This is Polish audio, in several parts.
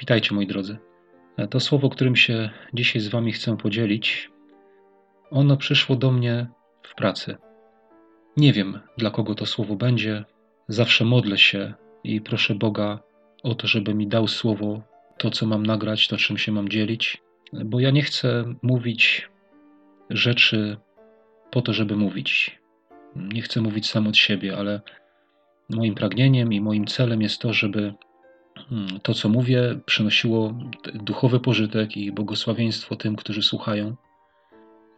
Witajcie moi drodzy. To słowo, którym się dzisiaj z Wami chcę podzielić, ono przyszło do mnie w pracy. Nie wiem, dla kogo to słowo będzie. Zawsze modlę się i proszę Boga o to, żeby mi dał słowo, to co mam nagrać, to czym się mam dzielić, bo ja nie chcę mówić rzeczy po to, żeby mówić. Nie chcę mówić sam od siebie, ale moim pragnieniem i moim celem jest to, żeby to, co mówię, przynosiło duchowy pożytek i błogosławieństwo tym, którzy słuchają.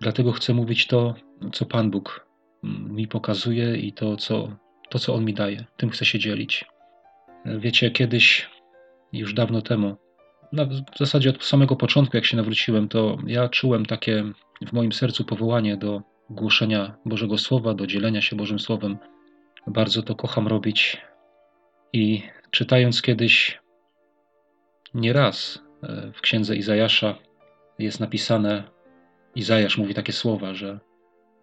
Dlatego chcę mówić to, co Pan Bóg hmm, mi pokazuje i to, co, to, co On mi daje. Tym chcę się dzielić. Wiecie, kiedyś, już dawno temu, w zasadzie od samego początku, jak się nawróciłem, to ja czułem takie w moim sercu powołanie do głoszenia Bożego Słowa, do dzielenia się Bożym Słowem. Bardzo to kocham robić i czytając kiedyś nieraz e, w księdze Izajasza jest napisane, Izajasz mówi takie słowa, że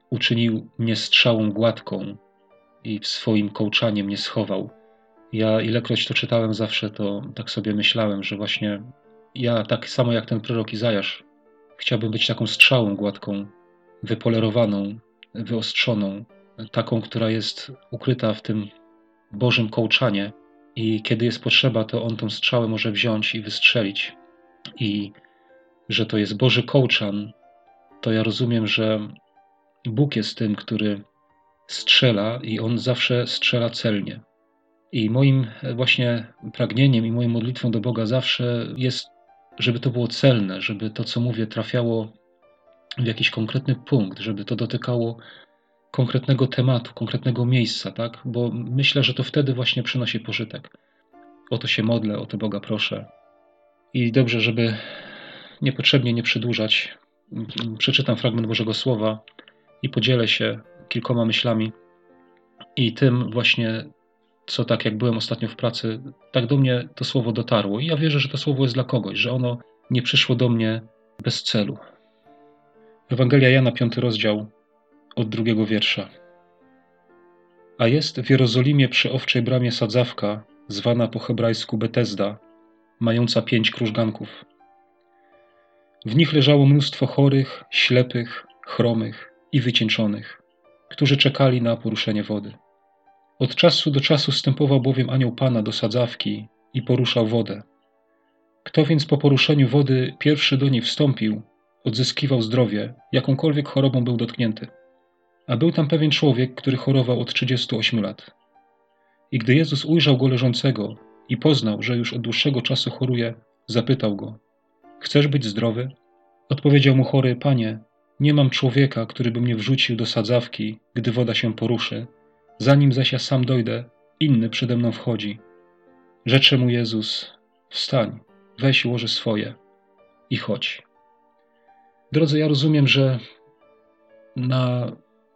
uczynił mnie strzałą gładką i w swoim kołczanie mnie schował. Ja ilekroć to czytałem zawsze, to tak sobie myślałem, że właśnie ja tak samo jak ten prorok Izajasz chciałbym być taką strzałą gładką, wypolerowaną, wyostrzoną, taką, która jest ukryta w tym Bożym kołczanie, i kiedy jest potrzeba, to on tą strzałę może wziąć i wystrzelić. I że to jest Boży kołczan, to ja rozumiem, że Bóg jest tym, który strzela i on zawsze strzela celnie. I moim właśnie pragnieniem i moją modlitwą do Boga zawsze jest, żeby to było celne, żeby to, co mówię, trafiało w jakiś konkretny punkt, żeby to dotykało konkretnego tematu, konkretnego miejsca, tak? Bo myślę, że to wtedy właśnie przynosi pożytek. O to się modlę, o to Boga proszę. I dobrze, żeby niepotrzebnie nie przedłużać, przeczytam fragment Bożego Słowa i podzielę się kilkoma myślami i tym właśnie, co tak jak byłem ostatnio w pracy, tak do mnie to słowo dotarło. I ja wierzę, że to słowo jest dla kogoś, że ono nie przyszło do mnie bez celu. Ewangelia Jana, piąty rozdział, od drugiego wiersza. A jest w Jerozolimie przy owczej bramie sadzawka, zwana po hebrajsku Betesda, mająca pięć krużganków. W nich leżało mnóstwo chorych, ślepych, chromych i wycieńczonych, którzy czekali na poruszenie wody. Od czasu do czasu wstępował bowiem anioł Pana do sadzawki i poruszał wodę. Kto więc po poruszeniu wody pierwszy do niej wstąpił, odzyskiwał zdrowie, jakąkolwiek chorobą był dotknięty. A był tam pewien człowiek, który chorował od 38 lat. I gdy Jezus ujrzał go leżącego i poznał, że już od dłuższego czasu choruje, zapytał go: Chcesz być zdrowy? Odpowiedział mu chory: Panie, nie mam człowieka, który by mnie wrzucił do sadzawki, gdy woda się poruszy. Zanim zaś ja sam dojdę, inny przede mną wchodzi. Rzecze mu Jezus: Wstań, weź łoże swoje i chodź. Drodzy, ja rozumiem, że na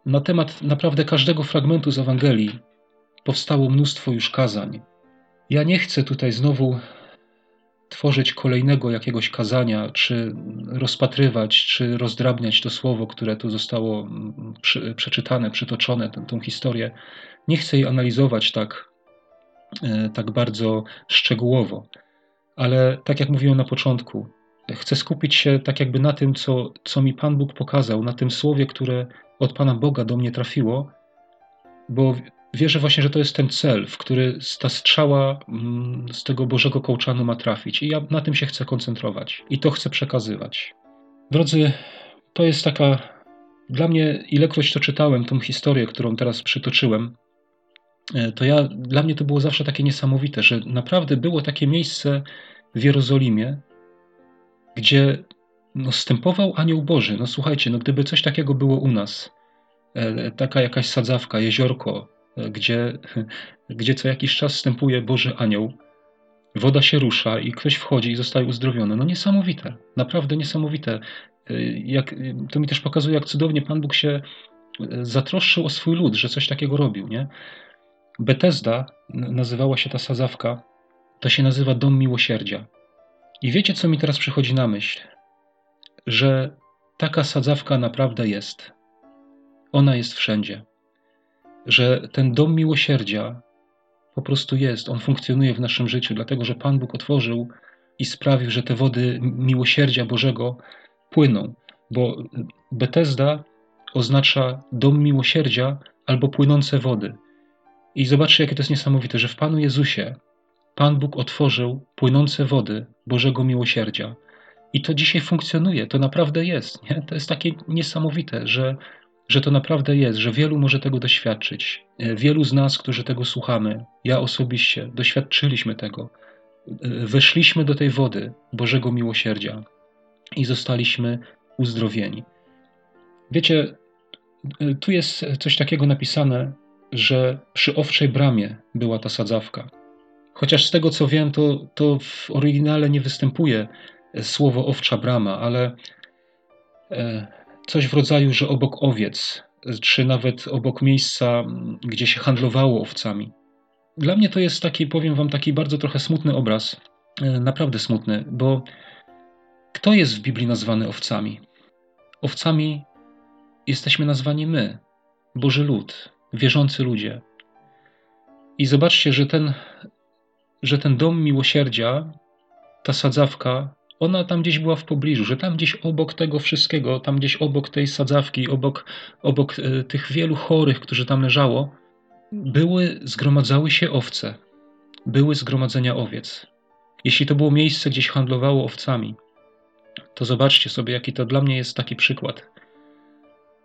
na temat naprawdę każdego fragmentu z Ewangelii powstało mnóstwo już kazań. Ja nie chcę tutaj znowu tworzyć kolejnego jakiegoś kazania, czy rozpatrywać, czy rozdrabniać to słowo, które tu zostało mm, przeczytane, przytoczone, tę, historię. Nie chcę jej analizować tak, e, tak bardzo szczegółowo, ale tak jak mówiłem na początku, chcę skupić się tak jakby na tym, co, co mi Pan Bóg pokazał, na tym słowie, które od Pana Boga do mnie trafiło, bo wierzę właśnie, że to jest ten cel, w który ta strzała mm, z tego Bożego kołczanu ma trafić. I ja na tym się chcę koncentrować i to chcę przekazywać. Drodzy, to jest taka. Dla mnie, ilekroć to czytałem, tą historię, którą teraz przytoczyłem, e, to ja, dla mnie to było zawsze takie niesamowite, że naprawdę było takie miejsce w Jerozolimie, gdzie no, stępował anioł Boży. No słuchajcie, no gdyby coś takiego było u nas, taka jakaś sadzawka, jeziorko, e, gdzie, gdzie co jakiś czas stępuje Boży anioł, woda się rusza i ktoś wchodzi i zostaje uzdrowiony. No niesamowite, naprawdę niesamowite. E, jak, to mi też pokazuje, jak cudownie Pan Bóg się zatroszczył o swój lud, że coś takiego robił. Nie? Betesda nazywała się ta sadzawka, to się nazywa Dom Miłosierdzia. I wiecie, co mi teraz przychodzi na myśl? że taka sadzawka naprawdę jest. Ona jest wszędzie. Że ten dom miłosierdzia po prostu jest, on funkcjonuje w naszym życiu, dlatego że Pan Bóg otworzył i sprawił, że te wody miłosierdzia Bożego płyną, bo Betesda oznacza dom miłosierdzia albo płynące wody. I zobaczcie, jakie to jest niesamowite, że w Panu Jezusie Pan Bóg otworzył płynące wody Bożego miłosierdzia. I to dzisiaj funkcjonuje, to naprawdę jest. Nie? To jest takie niesamowite, że, że to naprawdę jest, że wielu może tego doświadczyć. E, wielu z nas, którzy tego słuchamy, ja osobiście, doświadczyliśmy tego. E, weszliśmy do tej wody Bożego miłosierdzia i zostaliśmy uzdrowieni. Wiecie, e, tu jest coś takiego napisane, że przy owczej bramie była ta sadzawka. Chociaż z tego co wiem, to, to w oryginale nie występuje słowo owcza brama, ale e, coś w rodzaju, że obok owiec, czy nawet obok miejsca, gdzie się handlowało owcami. Dla mnie to jest taki, powiem wam, taki bardzo trochę smutny obraz, e, naprawdę smutny, bo kto jest w Biblii nazwany owcami? Owcami jesteśmy nazwani my, Boży lud, wierzący ludzie. I zobaczcie, że ten, że ten dom miłosierdzia, ta sadzawka, ona tam gdzieś była w pobliżu, że tam gdzieś obok tego wszystkiego, tam gdzieś obok tej sadzawki, obok, obok e, tych wielu chorych, którzy tam leżało, były, zgromadzały się owce, były zgromadzenia owiec. Jeśli to było miejsce, gdzieś handlowało owcami, to zobaczcie sobie, jaki to dla mnie jest taki przykład.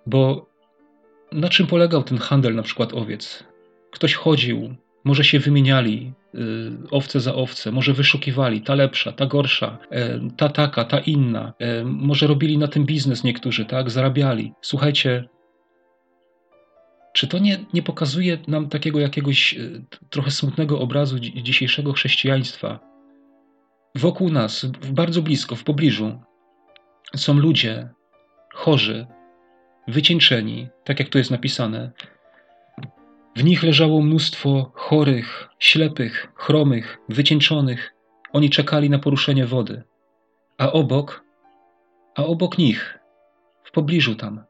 Bo na czym polegał ten handel na przykład owiec? Ktoś chodził, może się wymieniali y, owce za owce, może wyszukiwali ta lepsza, ta gorsza, e, ta taka, ta inna. E, może robili na tym biznes niektórzy, tak? Zarabiali. Słuchajcie, czy to nie, nie pokazuje nam takiego jakiegoś y, trochę smutnego obrazu dzisiejszego chrześcijaństwa? Wokół nas, bardzo blisko, w pobliżu, są ludzie chorzy, wycieńczeni, tak jak tu jest napisane, w nich leżało mnóstwo chorych, ślepych, chromych, wycieńczonych. Oni czekali na poruszenie wody. A obok, a obok nich, w pobliżu tam,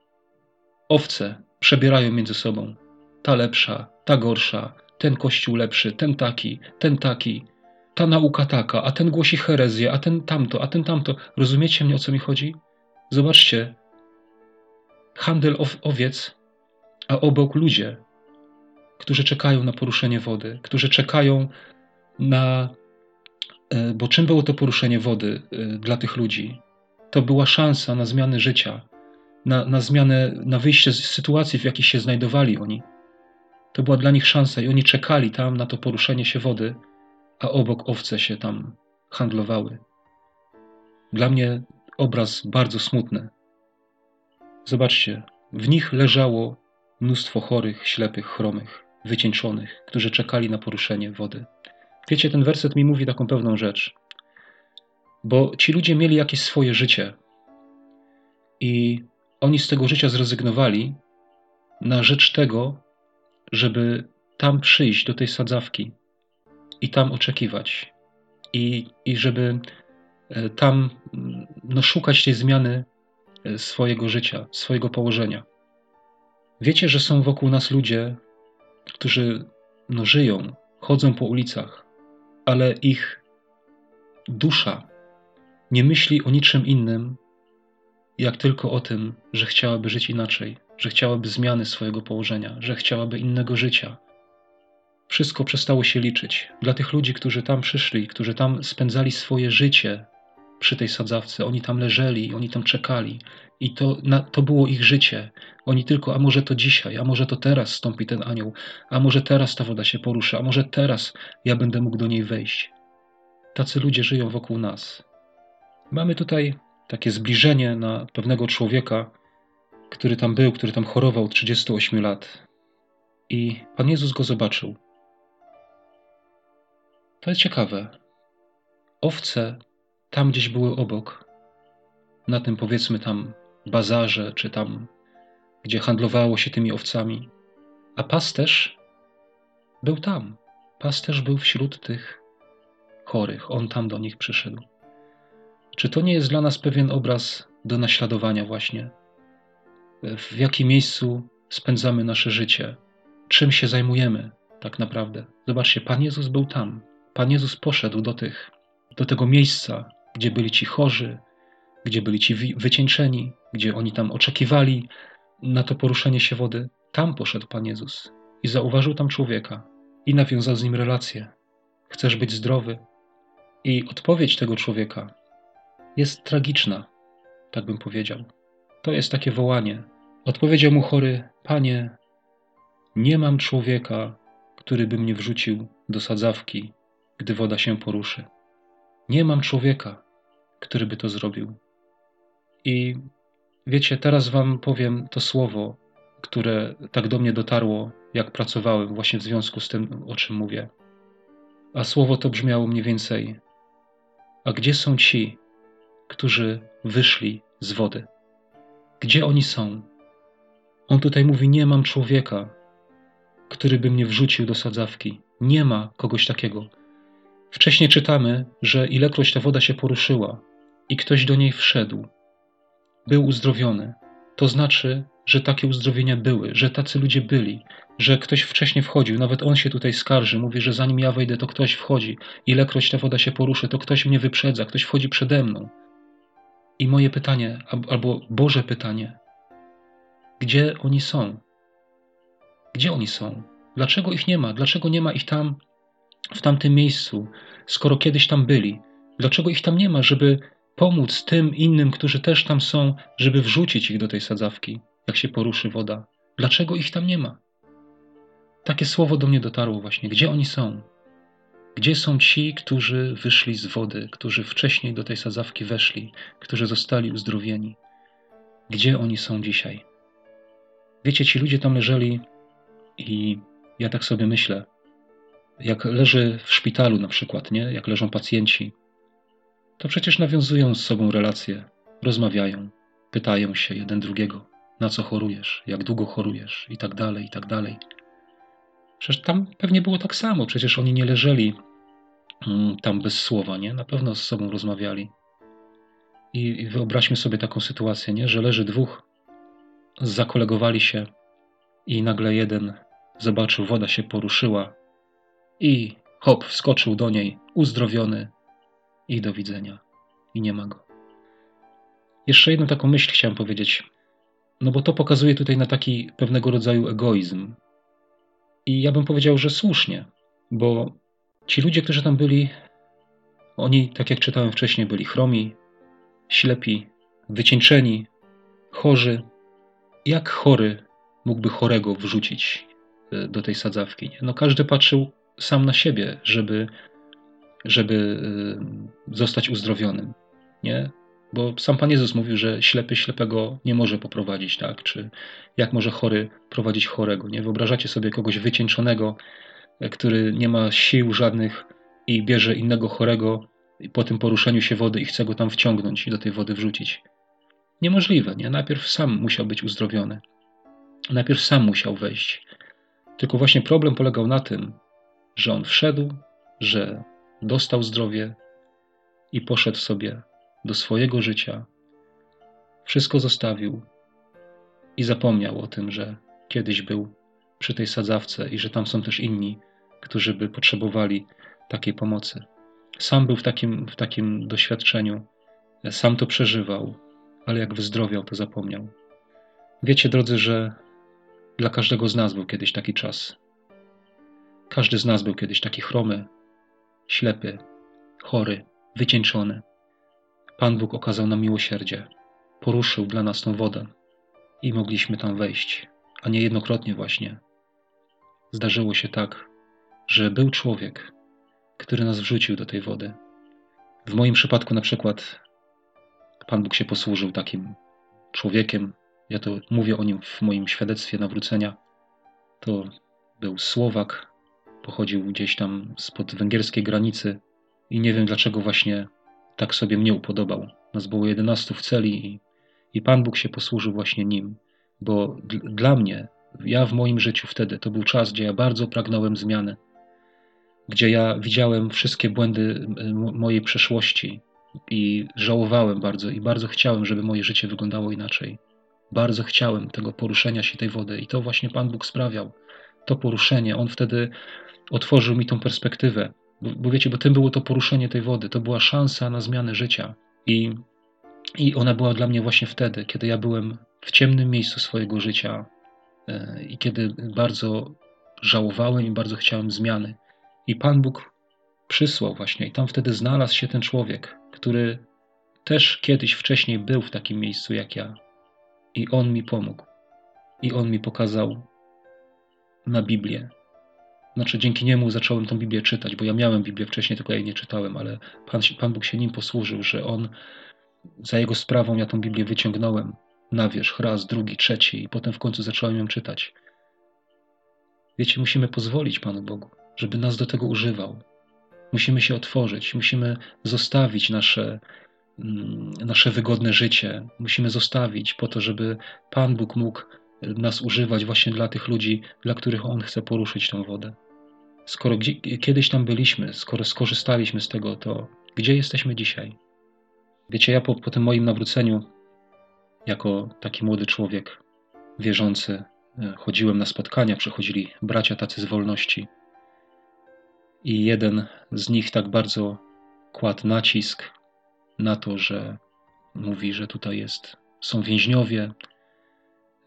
owce przebierają między sobą. Ta lepsza, ta gorsza, ten kościół lepszy, ten taki, ten taki, ta nauka taka, a ten głosi herezję, a ten tamto, a ten tamto. Rozumiecie mnie, o co mi chodzi? Zobaczcie, handel owiec, a obok ludzie, którzy czekają na poruszenie wody, którzy czekają na. E, bo czym było to poruszenie wody e, dla tych ludzi? To była szansa na zmianę życia, na, na zmianę, na wyjście z sytuacji, w jakiej się znajdowali oni. To była dla nich szansa i oni czekali tam na to poruszenie się wody, a obok owce się tam handlowały. Dla mnie obraz bardzo smutny. Zobaczcie, w nich leżało mnóstwo chorych, ślepych, chromych wycieńczonych, którzy czekali na poruszenie wody. Wiecie, ten werset mi mówi taką pewną rzecz, bo ci ludzie mieli jakieś swoje życie i oni z tego życia zrezygnowali na rzecz tego, żeby tam przyjść do tej sadzawki i tam oczekiwać i, i żeby e, tam no, szukać tej zmiany e, swojego życia, swojego położenia. Wiecie, że są wokół nas ludzie, którzy no, żyją, chodzą po ulicach, ale ich dusza nie myśli o niczym innym, jak tylko o tym, że chciałaby żyć inaczej, że chciałaby zmiany swojego położenia, że chciałaby innego życia. Wszystko przestało się liczyć. Dla tych ludzi, którzy tam przyszli, którzy tam spędzali swoje życie przy tej sadzawce, oni tam leżeli, oni tam czekali, i to, na, to było ich życie. Oni tylko, a może to dzisiaj, a może to teraz stąpi ten anioł, a może teraz ta woda się poruszy, a może teraz ja będę mógł do niej wejść. Tacy ludzie żyją wokół nas. Mamy tutaj takie zbliżenie na pewnego człowieka, który tam był, który tam chorował 38 lat. I Pan Jezus go zobaczył. To jest ciekawe. Owce tam gdzieś były obok, na tym powiedzmy tam bazarze, czy tam, gdzie handlowało się tymi owcami. A pasterz był tam. Pasterz był wśród tych chorych. On tam do nich przyszedł. Czy to nie jest dla nas pewien obraz do naśladowania, właśnie? W jakim miejscu spędzamy nasze życie? Czym się zajmujemy tak naprawdę? Zobaczcie, Pan Jezus był tam. Pan Jezus poszedł do tych do tego miejsca, gdzie byli ci chorzy, gdzie byli ci wycieńczeni, gdzie oni tam oczekiwali na to poruszenie się wody. Tam poszedł Pan Jezus i zauważył tam człowieka i nawiązał z nim relację. Chcesz być zdrowy? I odpowiedź tego człowieka jest tragiczna, tak bym powiedział. To jest takie wołanie. Odpowiedział mu chory: Panie, nie mam człowieka, który by mnie wrzucił do sadzawki, gdy woda się poruszy. Nie mam człowieka, który by to zrobił. I wiecie, teraz Wam powiem to słowo, które tak do mnie dotarło, jak pracowałem, właśnie w związku z tym, o czym mówię. A słowo to brzmiało mniej więcej: A gdzie są ci, którzy wyszli z wody? Gdzie oni są? On tutaj mówi: Nie mam człowieka, który by mnie wrzucił do sadzawki. Nie ma kogoś takiego. Wcześniej czytamy, że ilekroć ta woda się poruszyła i ktoś do niej wszedł, był uzdrowiony. To znaczy, że takie uzdrowienia były, że tacy ludzie byli, że ktoś wcześniej wchodził. Nawet on się tutaj skarży, mówi, że zanim ja wejdę, to ktoś wchodzi. Ilekroć ta woda się poruszy, to ktoś mnie wyprzedza, ktoś wchodzi przede mną. I moje pytanie, albo Boże pytanie, gdzie oni są? Gdzie oni są? Dlaczego ich nie ma? Dlaczego nie ma ich tam, w tamtym miejscu, skoro kiedyś tam byli? Dlaczego ich tam nie ma, żeby pomóc tym innym, którzy też tam są, żeby wrzucić ich do tej sadzawki, jak się poruszy woda? Dlaczego ich tam nie ma? Takie słowo do mnie dotarło właśnie. Gdzie oni są? Gdzie są ci, którzy wyszli z wody, którzy wcześniej do tej sadzawki weszli, którzy zostali uzdrowieni? Gdzie oni są dzisiaj? Wiecie, ci ludzie tam leżeli i ja tak sobie myślę, jak leży w szpitalu na przykład, nie? jak leżą pacjenci, to przecież nawiązują z sobą relacje, rozmawiają, pytają się jeden drugiego, na co chorujesz, jak długo chorujesz i tak dalej, i tak dalej. Przecież tam pewnie było tak samo, przecież oni nie leżeli mm, tam bez słowa, nie? Na pewno z sobą rozmawiali. I wyobraźmy sobie taką sytuację, nie? że leży dwóch, zakolegowali się i nagle jeden zobaczył, woda się poruszyła i hop, wskoczył do niej, uzdrowiony i do widzenia. I nie ma go. Jeszcze jedną taką myśl chciałem powiedzieć, no bo to pokazuje tutaj na taki pewnego rodzaju egoizm. I ja bym powiedział, że słusznie, bo ci ludzie, którzy tam byli, oni, tak jak czytałem wcześniej, byli chromi, ślepi, wycieńczeni, chorzy. Jak chory mógłby chorego wrzucić e, do tej sadzawki? No każdy patrzył sam na siebie, żeby, żeby e, zostać uzdrowionym, nie? Bo sam Pan Jezus mówił, że ślepy ślepego nie może poprowadzić, tak? Czy jak może chory prowadzić chorego, nie? Wyobrażacie sobie kogoś wycieńczonego, e, który nie ma sił żadnych i bierze innego chorego po tym poruszeniu się wody i chce go tam wciągnąć i do tej wody wrzucić. Niemożliwe, nie? Najpierw sam musiał być uzdrowiony. Najpierw sam musiał wejść. Tylko właśnie problem polegał na tym, że on wszedł, że dostał zdrowie i poszedł sobie do swojego życia. Wszystko zostawił i zapomniał o tym, że kiedyś był przy tej sadzawce i że tam są też inni, którzy by potrzebowali takiej pomocy. Sam był w takim, w takim doświadczeniu, sam to przeżywał, ale jak wyzdrowiał, to zapomniał. Wiecie, drodzy, że dla każdego z nas był kiedyś taki czas. Każdy z nas był kiedyś taki chromy, ślepy, chory, wycieńczony. Pan Bóg okazał nam miłosierdzie, poruszył dla nas tą wodę i mogliśmy tam wejść, a niejednokrotnie właśnie. Zdarzyło się tak, że był człowiek, który nas wrzucił do tej wody. W moim przypadku, na przykład, Pan Bóg się posłużył takim człowiekiem, ja to mówię o nim w moim świadectwie nawrócenia, to był Słowak, pochodził gdzieś tam spod węgierskiej granicy i nie wiem dlaczego właśnie tak sobie mnie upodobał. Nas było 11 w celi i, i Pan Bóg się posłużył właśnie nim, bo dla mnie, ja w moim życiu wtedy, to był czas, gdzie ja bardzo pragnąłem zmiany, gdzie ja widziałem wszystkie błędy mojej przeszłości i żałowałem bardzo i bardzo chciałem, żeby moje życie wyglądało inaczej. Bardzo chciałem tego poruszenia się tej wody i to właśnie Pan Bóg sprawiał. To poruszenie, On wtedy otworzył mi tą perspektywę Bo, bo wiecie, bo tym było to poruszenie tej wody, to była szansa na zmianę życia. I, I ona była dla mnie właśnie wtedy, kiedy ja byłem w ciemnym miejscu swojego życia e, i kiedy bardzo żałowałem i bardzo chciałem zmiany. I Pan Bóg przysłał właśnie, i tam wtedy znalazł się ten człowiek, który też kiedyś wcześniej był w takim miejscu jak ja. I on mi pomógł. I on mi pokazał na Biblię. Znaczy, dzięki niemu zacząłem tą Biblię czytać, bo ja miałem Biblię wcześniej, tylko ja jej nie czytałem, ale Pan, Pan Bóg się nim posłużył, że on za jego sprawą ja tą Biblię wyciągnąłem na wierzch, raz, drugi, trzeci, i potem w końcu zacząłem ją czytać. Wiecie, musimy pozwolić Panu Bogu, żeby nas do tego używał. Musimy się otworzyć, musimy zostawić nasze, mm, nasze wygodne życie, musimy zostawić po to, żeby Pan Bóg mógł nas używać właśnie dla tych ludzi, dla których On chce poruszyć tą wodę. Skoro gdzie, kiedyś tam byliśmy, skoro skorzystaliśmy z tego, to gdzie jesteśmy dzisiaj? Wiecie, ja po, po tym moim nawróceniu, jako taki młody człowiek, wierzący, e, chodziłem na spotkania, przychodzili bracia tacy z wolności. I jeden z nich tak bardzo kładł nacisk na to, że mówi, że tutaj jest, są więźniowie,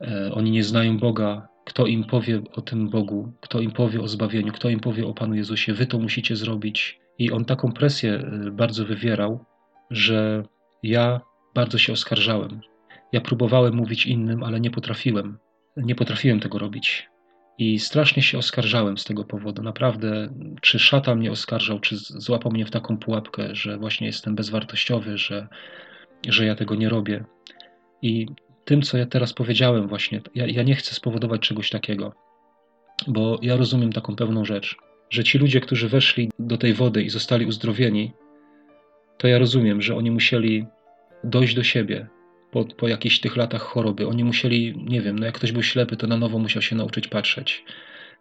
e, oni nie znają Boga, kto im powie o tym Bogu, kto im powie o zbawieniu, kto im powie o Panu Jezusie, wy to musicie zrobić. I on taką presję e, bardzo wywierał, że ja bardzo się oskarżałem. Ja próbowałem mówić innym, ale nie potrafiłem. Nie potrafiłem tego robić. I strasznie się oskarżałem z tego powodu. Naprawdę, czy szatan mnie oskarżał, czy złapał mnie w taką pułapkę, że właśnie jestem bezwartościowy, że, że ja tego nie robię. I tym, co ja teraz powiedziałem, właśnie, ja, ja nie chcę spowodować czegoś takiego, bo ja rozumiem taką pewną rzecz, że ci ludzie, którzy weszli do tej wody i zostali uzdrowieni, to ja rozumiem, że oni musieli dojść do siebie po, po jakichś tych latach choroby. Oni musieli, nie wiem, no jak ktoś był ślepy, to na nowo musiał się nauczyć patrzeć.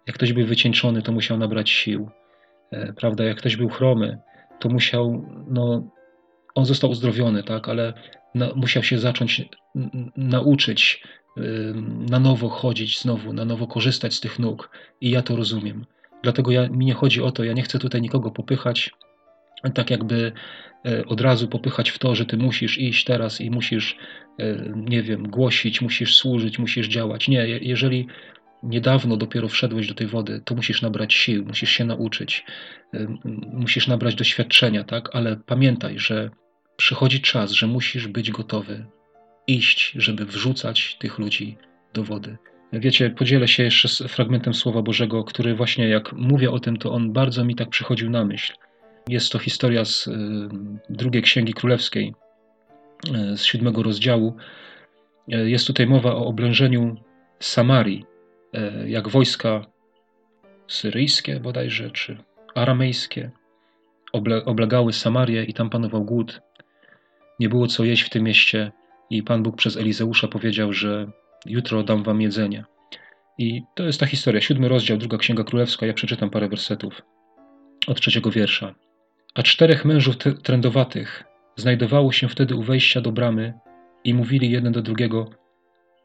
Jak ktoś był wycieńczony, to musiał nabrać sił. E, prawda? Jak ktoś był chromy, to musiał, no, on został uzdrowiony, tak, ale na, musiał się zacząć nauczyć na nowo chodzić znowu, na nowo korzystać z tych nóg. I ja to rozumiem. Dlatego ja, mi nie chodzi o to, ja nie chcę tutaj nikogo popychać, tak jakby e, od razu popychać w to, że ty musisz iść teraz i musisz, e, nie wiem, głosić, musisz służyć, musisz działać. Nie, jeżeli niedawno dopiero wszedłeś do tej wody, to musisz nabrać sił, musisz się nauczyć, musisz nabrać doświadczenia, tak? Ale pamiętaj, że przychodzi czas, że musisz być gotowy iść, żeby wrzucać tych ludzi do wody. Wiecie, podzielę się jeszcze z fragmentem Słowa Bożego, który właśnie jak mówię o tym, to on bardzo mi tak przychodził na myśl. Jest to historia z y, drugiej księgi królewskiej, y, z siódmego rozdziału. Y, jest tutaj mowa o oblężeniu Samarii, jak wojska syryjskie bodajże, czy aramejskie oblegały Samarię i tam panował głód. Nie było co jeść w tym mieście i Pan Bóg przez Elizeusza powiedział, że jutro dam wam jedzenie. I to jest ta historia, siódmy rozdział, druga księga królewska. Ja przeczytam parę wersetów od trzeciego wiersza. A czterech mężów trędowatych znajdowało się wtedy u wejścia do bramy i mówili jeden do drugiego: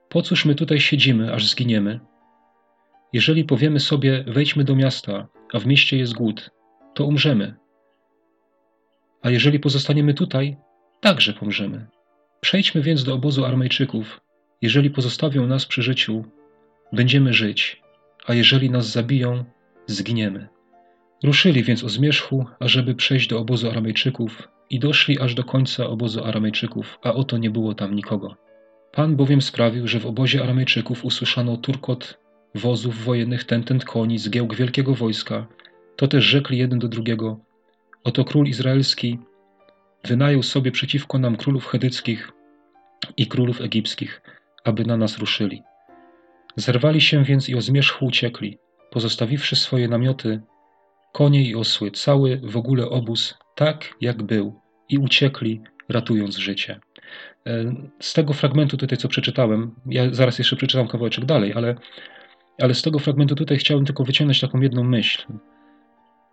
Po cóż my tutaj siedzimy, aż zginiemy? Jeżeli powiemy sobie: Wejdźmy do miasta, a w mieście jest głód, to umrzemy. A jeżeli pozostaniemy tutaj, także pomrzemy. Przejdźmy więc do obozu Armejczyków. Jeżeli pozostawią nas przy życiu, będziemy żyć, a jeżeli nas zabiją, zginiemy. Ruszyli więc o zmierzchu, ażeby przejść do obozu Aramejczyków i doszli aż do końca obozu Aramejczyków, a oto nie było tam nikogo. Pan bowiem sprawił, że w obozie Aramejczyków usłyszano turkot wozów wojennych tentent koni, zgiełk wielkiego wojska. To też rzekli jeden do drugiego, oto król izraelski wynajął sobie przeciwko nam królów chedyckich i królów egipskich, aby na nas ruszyli. Zerwali się więc i o zmierzchu uciekli, pozostawiwszy swoje namioty konie i osły, cały w ogóle obóz tak, jak był i uciekli, ratując życie. E, z tego fragmentu tutaj, co przeczytałem, ja zaraz jeszcze przeczytam kawałeczek dalej, ale, ale z tego fragmentu tutaj chciałem tylko wyciągnąć taką jedną myśl.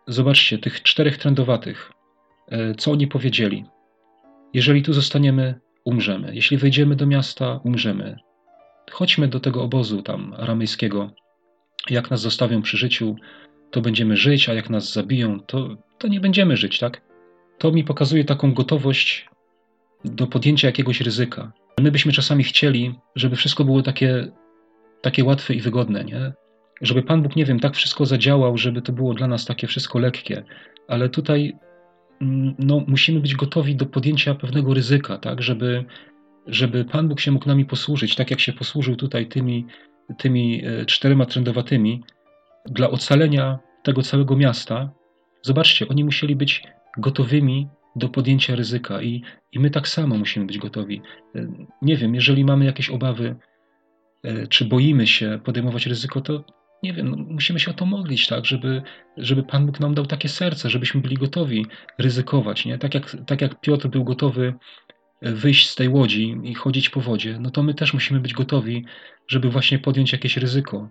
Zobaczcie, tych czterech trendowatych, e, co oni powiedzieli. Jeżeli tu zostaniemy, umrzemy. Jeśli wejdziemy do miasta, umrzemy. Chodźmy do tego obozu tam aramejskiego. Jak nas zostawią przy życiu, to będziemy żyć, a jak nas zabiją, to, to nie będziemy żyć, tak? To mi pokazuje taką gotowość do podjęcia jakiegoś ryzyka. My byśmy czasami chcieli, żeby wszystko było takie, takie łatwe i wygodne, nie? Żeby Pan Bóg, nie wiem, tak wszystko zadziałał, żeby to było dla nas takie wszystko lekkie, ale tutaj no, musimy być gotowi do podjęcia pewnego ryzyka, tak? Żeby, żeby Pan Bóg się mógł nami posłużyć, tak jak się posłużył tutaj tymi, tymi e, czterema trędowatymi, dla ocalenia tego całego miasta. Zobaczcie, oni musieli być gotowymi do podjęcia ryzyka i, i my tak samo musimy być gotowi. E, nie wiem, jeżeli mamy jakieś obawy, e, czy boimy się podejmować ryzyko, to nie wiem, no musimy się o to modlić, tak, żeby, żeby Pan Bóg nam dał takie serce, żebyśmy byli gotowi ryzykować, nie? Tak jak, tak jak Piotr był gotowy wyjść z tej łodzi i chodzić po wodzie, no to my też musimy być gotowi, żeby właśnie podjąć jakieś ryzyko.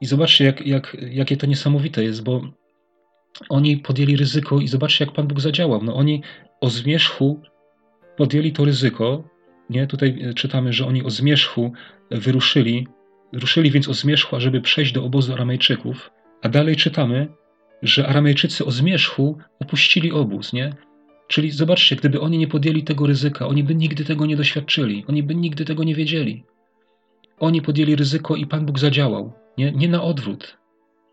I zobaczcie, jak, jak, jakie to niesamowite jest, bo oni podjęli ryzyko i zobaczcie, jak Pan Bóg zadziałał. No oni o zmierzchu podjęli to ryzyko, nie? Tutaj czytamy, że oni o zmierzchu wyruszyli, ruszyli więc o zmierzchu, ażeby przejść do obozu Aramejczyków, a dalej czytamy, że Aramejczycy o zmierzchu opuścili obóz, nie? Czyli zobaczcie, gdyby oni nie podjęli tego ryzyka, oni by nigdy tego nie doświadczyli, oni by nigdy tego nie wiedzieli. Oni podjęli ryzyko i Pan Bóg zadziałał. Nie, nie na odwrót.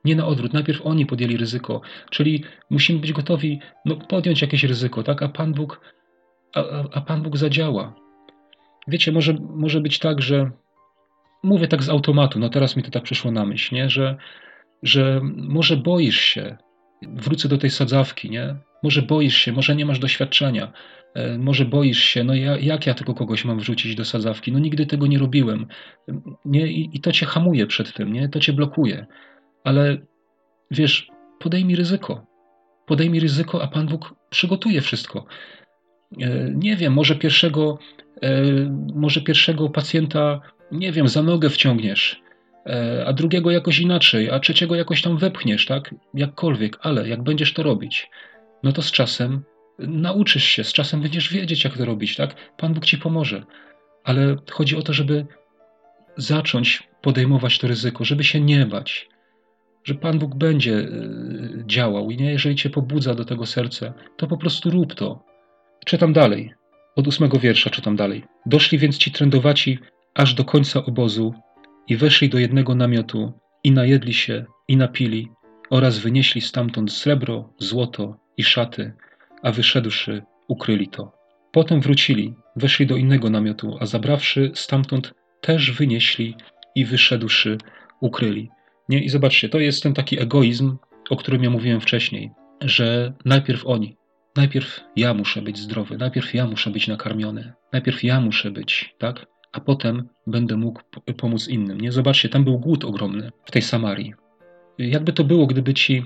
Nie na odwrót. Najpierw oni podjęli ryzyko, czyli musimy być gotowi no, podjąć jakieś ryzyko, tak? a, Pan Bóg, a, a Pan Bóg zadziała. Wiecie, może, może być tak, że mówię tak z automatu, no teraz mi to tak przyszło na myśl, nie? Że, że może boisz się, wrócę do tej sadzawki, nie? Może boisz się, może nie masz doświadczenia, e, może boisz się, no ja, jak ja tylko kogoś mam wrzucić do sadzawki? No nigdy tego nie robiłem. Nie? I, I, to cię hamuje przed tym, nie? To cię blokuje. Ale wiesz, podejmij ryzyko. Podejmij ryzyko, a Pan Bóg przygotuje wszystko. E, nie wiem, może pierwszego, e, może pierwszego pacjenta, nie wiem, za nogę wciągniesz, a drugiego jakoś inaczej, a trzeciego jakoś tam wepchniesz, tak? Jakkolwiek, ale jak będziesz to robić, no to z czasem nauczysz się, z czasem będziesz wiedzieć, jak to robić, tak? Pan Bóg ci pomoże. Ale chodzi o to, żeby zacząć podejmować to ryzyko, żeby się nie bać, że Pan Bóg będzie y, działał i nie, jeżeli cię pobudza do tego serce, to po prostu rób to. Czytam dalej. Od ósmego wiersza czytam dalej. Doszli więc ci trędowaci aż do końca obozu i weszli do jednego namiotu i najedli się i napili oraz wynieśli stamtąd srebro, złoto i szaty, a wyszedłszy, ukryli to. Potem wrócili, weszli do innego namiotu, a zabrawszy stamtąd też wynieśli i wyszedłszy, ukryli. Nie? I zobaczcie, to jest ten taki egoizm, o którym ja mówiłem wcześniej, że najpierw oni, najpierw ja muszę być zdrowy, najpierw ja muszę być nakarmiony, najpierw ja muszę być, tak? A potem będę mógł pomóc innym. Nie? Zobaczcie, tam był głód ogromny w tej Samarii. Jakby to było, gdyby ci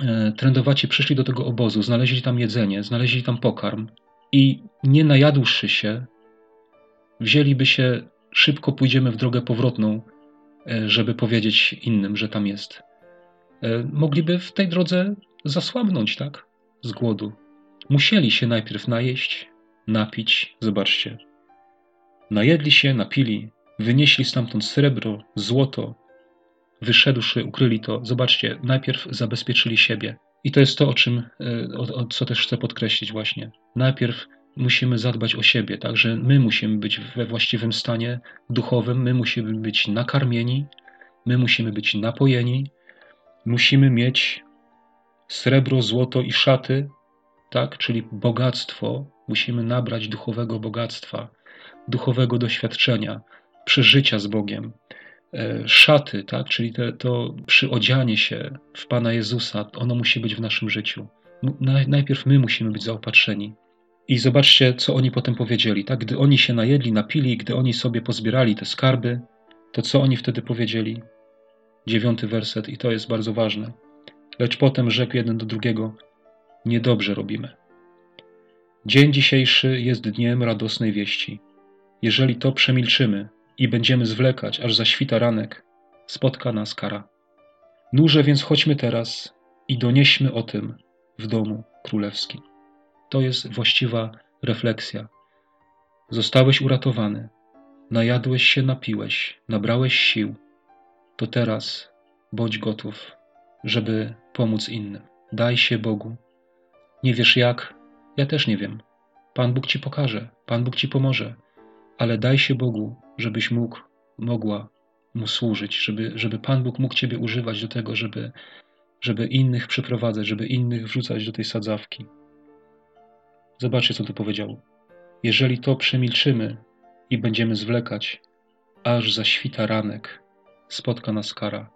E, trendowaci przyszli do tego obozu, znaleźli tam jedzenie, znaleźli tam pokarm i nie najadłszy się, wzięliby się, szybko pójdziemy w drogę powrotną, e, żeby powiedzieć innym, że tam jest. E, mogliby w tej drodze zasłabnąć, tak? Z głodu. Musieli się najpierw najeść, napić, zobaczcie. Najedli się, napili, wynieśli stamtąd srebro, złoto, wyszedłszy, ukryli to. Zobaczcie, najpierw zabezpieczyli siebie. I to jest to, o czym, e, o, o co też chcę podkreślić właśnie. Najpierw musimy zadbać o siebie, także my musimy być we właściwym stanie duchowym, my musimy być nakarmieni, my musimy być napojeni, musimy mieć srebro, złoto i szaty, tak, czyli bogactwo, musimy nabrać duchowego bogactwa, duchowego doświadczenia, przeżycia z Bogiem. E, szaty, tak? czyli te, to przyodzianie się w Pana Jezusa, ono musi być w naszym życiu. Najpierw my musimy być zaopatrzeni. I zobaczcie, co oni potem powiedzieli. Tak? Gdy oni się najedli, napili, gdy oni sobie pozbierali te skarby, to co oni wtedy powiedzieli? Dziewiąty werset, i to jest bardzo ważne. Lecz potem rzekł jeden do drugiego: Niedobrze robimy. Dzień dzisiejszy jest dniem radosnej wieści. Jeżeli to przemilczymy, i będziemy zwlekać, aż zaświta ranek, spotka nas kara. Nurze więc chodźmy teraz i donieśmy o tym w domu królewskim. To jest właściwa refleksja. Zostałeś uratowany, najadłeś się, napiłeś, nabrałeś sił, to teraz bądź gotów żeby pomóc innym. Daj się Bogu. Nie wiesz jak? Ja też nie wiem. Pan Bóg ci pokaże, Pan Bóg ci pomoże, ale daj się Bogu, żebyś mógł, mogła mu służyć, żeby, żeby Pan Bóg mógł ciebie używać do tego, żeby, żeby innych przyprowadzać, żeby innych wrzucać do tej sadzawki. Zobaczcie, co tu powiedział. Jeżeli to przemilczymy i będziemy zwlekać, aż zaświta ranek, spotka nas kara.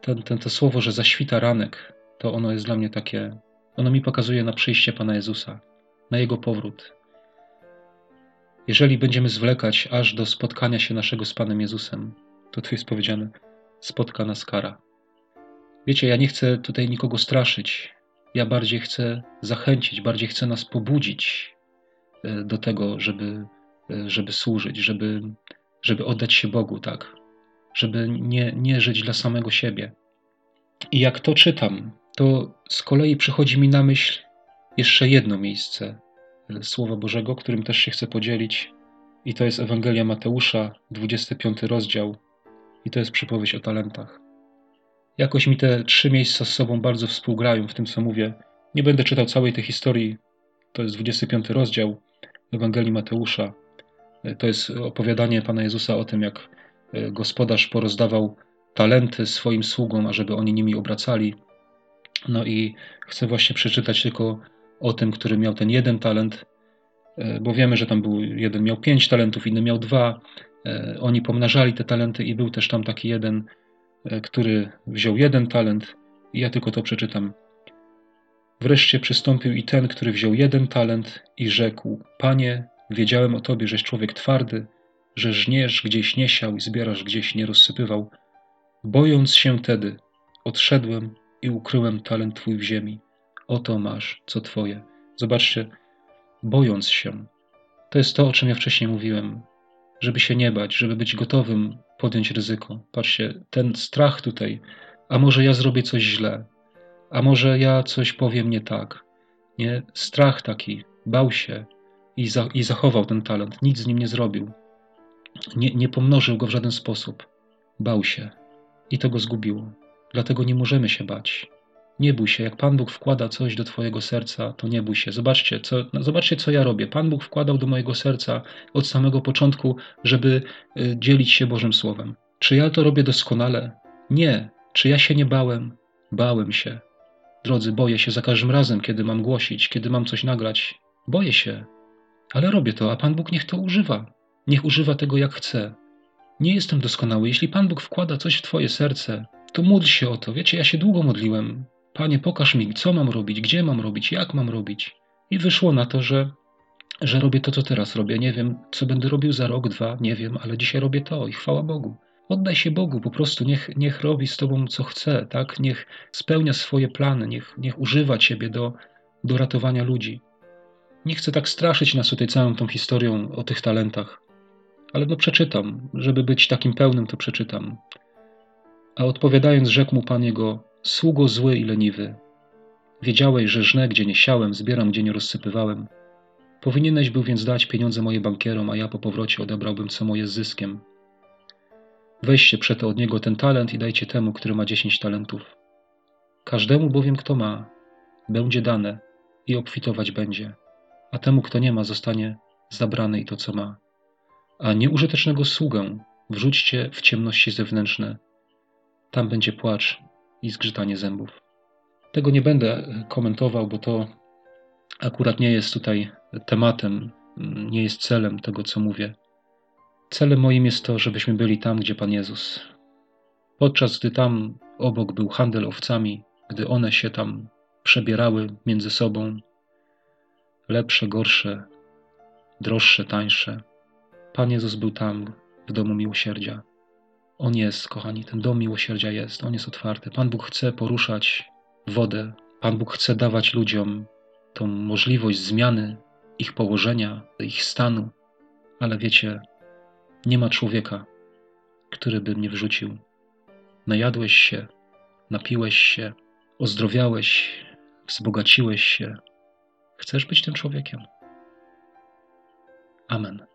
Ten, ten, to słowo, że zaświta ranek, to ono jest dla mnie takie, ono mi pokazuje na przyjście Pana Jezusa, na Jego powrót. Jeżeli będziemy zwlekać aż do spotkania się naszego z Panem Jezusem, to tu jest powiedziane, spotka nas kara. Wiecie, ja nie chcę tutaj nikogo straszyć. Ja bardziej chcę zachęcić, bardziej chcę nas pobudzić e, do tego, żeby, e, żeby służyć, żeby, żeby oddać się Bogu, tak? Żeby nie, nie żyć dla samego siebie. I jak to czytam, to z kolei przychodzi mi na myśl jeszcze jedno miejsce Słowa Bożego, którym też się chcę podzielić. I to jest Ewangelia Mateusza, 25 rozdział. I to jest przypowieść o talentach. Jakoś mi te trzy miejsca z sobą bardzo współgrają w tym, co mówię. Nie będę czytał całej tej historii. To jest 25 rozdział Ewangelii Mateusza. To jest opowiadanie Pana Jezusa o tym, jak e, gospodarz porozdawał talenty swoim sługom, ażeby oni nimi obracali. No i chcę właśnie przeczytać tylko o tym, który miał ten jeden talent, e, bo wiemy, że tam był jeden miał pięć talentów, inny miał dwa. Oni pomnażali te talenty i był też tam taki jeden, E, który wziął jeden talent, i ja tylko to przeczytam. Wreszcie przystąpił i ten, który wziął jeden talent i rzekł: Panie, wiedziałem o tobie, żeś człowiek twardy, że żniesz gdzieś nie siał i zbierasz gdzieś nie rozsypywał. Bojąc się tedy, odszedłem i ukryłem talent twój w ziemi. Oto masz, co twoje. Zobaczcie, bojąc się. To jest to, o czym ja wcześniej mówiłem. Żeby się nie bać, żeby być gotowym podjąć ryzyko. Patrzcie, ten strach tutaj, a może ja zrobię coś źle, a może ja coś powiem nie tak. Nie? Strach taki, bał się i, za, i zachował ten talent, nic z nim nie zrobił. Nie, nie pomnożył go w żaden sposób. Bał się i to go zgubiło. Dlatego nie możemy się bać. Nie bój się, jak Pan Bóg wkłada coś do Twojego serca, to nie bój się. Zobaczcie co, no zobaczcie, co ja robię. Pan Bóg wkładał do mojego serca od samego początku, żeby y, dzielić się Bożym Słowem. Czy ja to robię doskonale? Nie. Czy ja się nie bałem? Bałem się. Drodzy, boję się za każdym razem, kiedy mam głosić, kiedy mam coś nagrać. Boję się. Ale robię to, a Pan Bóg niech to używa. Niech używa tego jak chce. Nie jestem doskonały. Jeśli Pan Bóg wkłada coś w Twoje serce, to módl się o to. Wiecie, ja się długo modliłem. Panie, pokaż mi, co mam robić, gdzie mam robić, jak mam robić. I wyszło na to, że, że robię to, co teraz robię. Nie wiem, co będę robił za rok, dwa, nie wiem, ale dzisiaj robię to i chwała Bogu. Oddaj się Bogu, po prostu niech, niech robi z Tobą, co chce, tak? Niech spełnia swoje plany, niech, niech używa Ciebie do, do ratowania ludzi. Nie chcę tak straszyć nas tutaj całą tą historią o tych talentach, ale no przeczytam, żeby być takim pełnym, to przeczytam. A odpowiadając, rzekł mu Pan jego, Sługo zły i leniwy, wiedziałeś, że żnę, gdzie nie siałem, zbieram, gdzie nie rozsypywałem. Powinieneś był więc dać pieniądze moje bankierom, a ja po powrocie odebrałbym co moje z zyskiem. Weźcie przeto od niego ten talent i dajcie temu, który ma dziesięć talentów. Każdemu bowiem, kto ma, będzie dane i obfitować będzie, a temu, kto nie ma, zostanie zabrane i to, co ma. A nieużytecznego sługę wrzućcie w ciemności zewnętrzne. Tam będzie płacz i zgrzytanie zębów. Tego nie będę komentował, bo to akurat nie jest tutaj tematem, nie jest celem tego, co mówię. Celem moim jest to, żebyśmy byli tam, gdzie Pan Jezus. Podczas gdy tam obok był handel owcami, gdy one się tam przebierały między sobą, lepsze, gorsze, droższe, tańsze, Pan Jezus był tam w domu miłosierdzia. On jest, kochani, ten dom miłosierdzia jest, on jest otwarty. Pan Bóg chce poruszać wodę. Pan Bóg chce dawać ludziom tą możliwość zmiany ich położenia, ich stanu. Ale wiecie, nie ma człowieka, który by mnie wrzucił. Najadłeś się, napiłeś się, ozdrowiałeś, wzbogaciłeś się. Chcesz być tym człowiekiem? Amen.